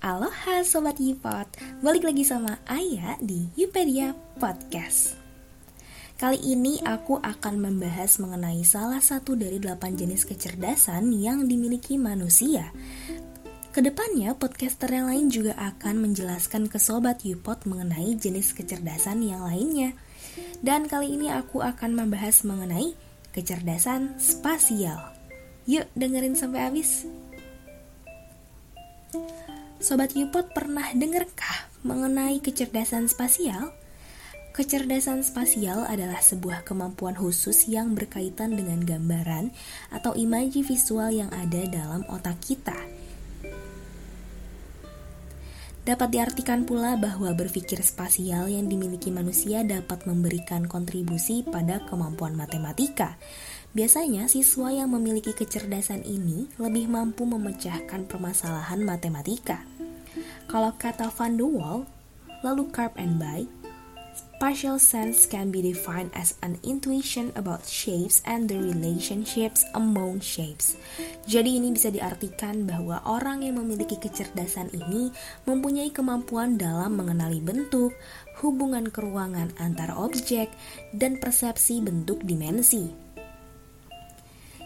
Aloha Sobat Yipot, balik lagi sama Ayah di Yupedia Podcast. Kali ini aku akan membahas mengenai salah satu dari delapan jenis kecerdasan yang dimiliki manusia. Ke depannya, podcaster yang lain juga akan menjelaskan ke Sobat Yupot mengenai jenis kecerdasan yang lainnya. Dan kali ini aku akan membahas mengenai kecerdasan spasial. Yuk dengerin sampai habis Sobat Yupot pernah dengarkah mengenai kecerdasan spasial? Kecerdasan spasial adalah sebuah kemampuan khusus yang berkaitan dengan gambaran atau imaji visual yang ada dalam otak kita. Dapat diartikan pula bahwa berpikir spasial yang dimiliki manusia dapat memberikan kontribusi pada kemampuan matematika. Biasanya, siswa yang memiliki kecerdasan ini lebih mampu memecahkan permasalahan matematika. Kalau kata Van de Waal, lalu Karp and By, Spatial sense can be defined as an intuition about shapes and the relationships among shapes. Jadi ini bisa diartikan bahwa orang yang memiliki kecerdasan ini mempunyai kemampuan dalam mengenali bentuk, hubungan keruangan antar objek, dan persepsi bentuk dimensi.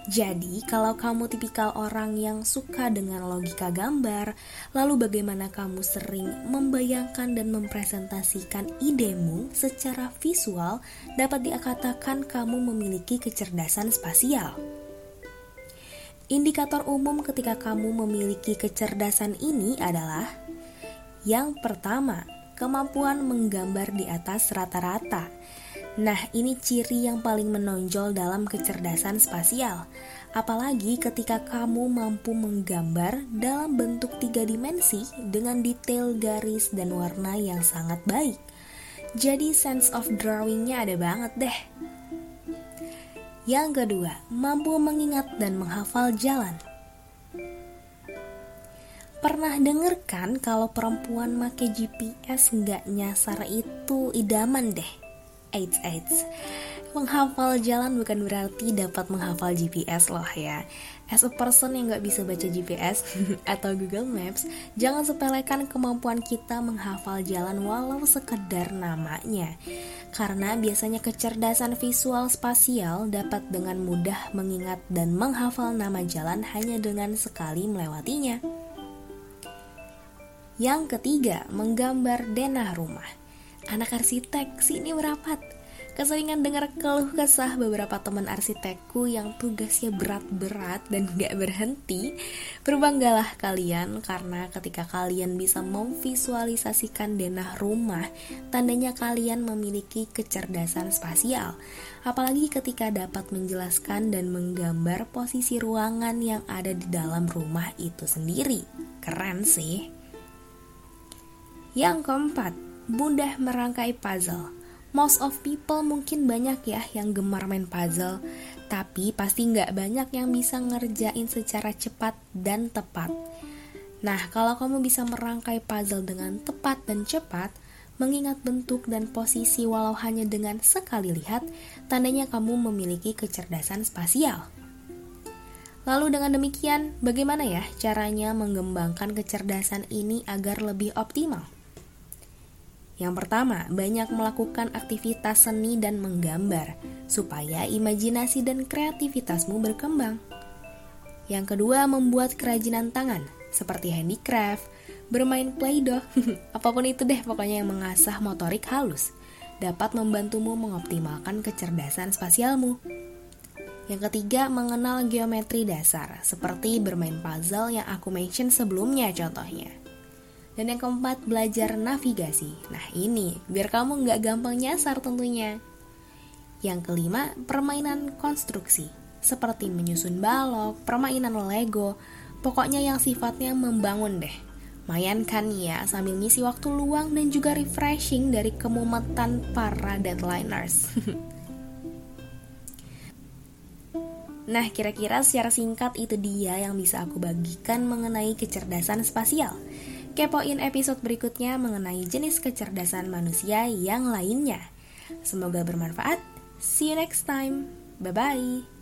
Jadi, kalau kamu tipikal orang yang suka dengan logika gambar, lalu bagaimana kamu sering membayangkan dan mempresentasikan idemu secara visual, dapat dikatakan kamu memiliki kecerdasan spasial. Indikator umum ketika kamu memiliki kecerdasan ini adalah yang pertama, kemampuan menggambar di atas rata-rata. Nah, ini ciri yang paling menonjol dalam kecerdasan spasial. Apalagi ketika kamu mampu menggambar dalam bentuk tiga dimensi dengan detail garis dan warna yang sangat baik. Jadi sense of drawingnya ada banget deh. Yang kedua, mampu mengingat dan menghafal jalan. Pernah denger kan kalau perempuan make GPS nggak nyasar itu idaman deh? Eits, eits. Menghafal jalan bukan berarti dapat menghafal GPS loh ya. As a person yang gak bisa baca GPS atau Google Maps, jangan sepelekan kemampuan kita menghafal jalan walau sekedar namanya. Karena biasanya kecerdasan visual spasial dapat dengan mudah mengingat dan menghafal nama jalan hanya dengan sekali melewatinya. Yang ketiga, menggambar denah rumah. Anak arsitek sini merapat. Keseringan dengar keluh kesah beberapa teman arsitekku yang tugasnya berat-berat dan gak berhenti. Berbanggalah kalian karena ketika kalian bisa memvisualisasikan denah rumah, tandanya kalian memiliki kecerdasan spasial. Apalagi ketika dapat menjelaskan dan menggambar posisi ruangan yang ada di dalam rumah itu sendiri. Keren sih. Yang keempat, mudah merangkai puzzle. Most of people mungkin banyak ya yang gemar main puzzle, tapi pasti nggak banyak yang bisa ngerjain secara cepat dan tepat. Nah, kalau kamu bisa merangkai puzzle dengan tepat dan cepat, mengingat bentuk dan posisi walau hanya dengan sekali lihat, tandanya kamu memiliki kecerdasan spasial. Lalu dengan demikian, bagaimana ya caranya mengembangkan kecerdasan ini agar lebih optimal? Yang pertama, banyak melakukan aktivitas seni dan menggambar, supaya imajinasi dan kreativitasmu berkembang. Yang kedua, membuat kerajinan tangan, seperti handicraft, bermain play-doh, apa pun itu deh pokoknya yang mengasah motorik halus, dapat membantumu mengoptimalkan kecerdasan spasialmu. Yang ketiga, mengenal geometri dasar, seperti bermain puzzle yang aku mention sebelumnya contohnya. Dan yang keempat, belajar navigasi. Nah ini, biar kamu nggak gampang nyasar tentunya. Yang kelima, permainan konstruksi. Seperti menyusun balok, permainan Lego, pokoknya yang sifatnya membangun deh. Mayan kan ya, sambil ngisi waktu luang dan juga refreshing dari kemumetan para deadliners. Nah, kira-kira secara singkat itu dia yang bisa aku bagikan mengenai kecerdasan spasial. Kepoin episode berikutnya mengenai jenis kecerdasan manusia yang lainnya. Semoga bermanfaat. See you next time. Bye bye.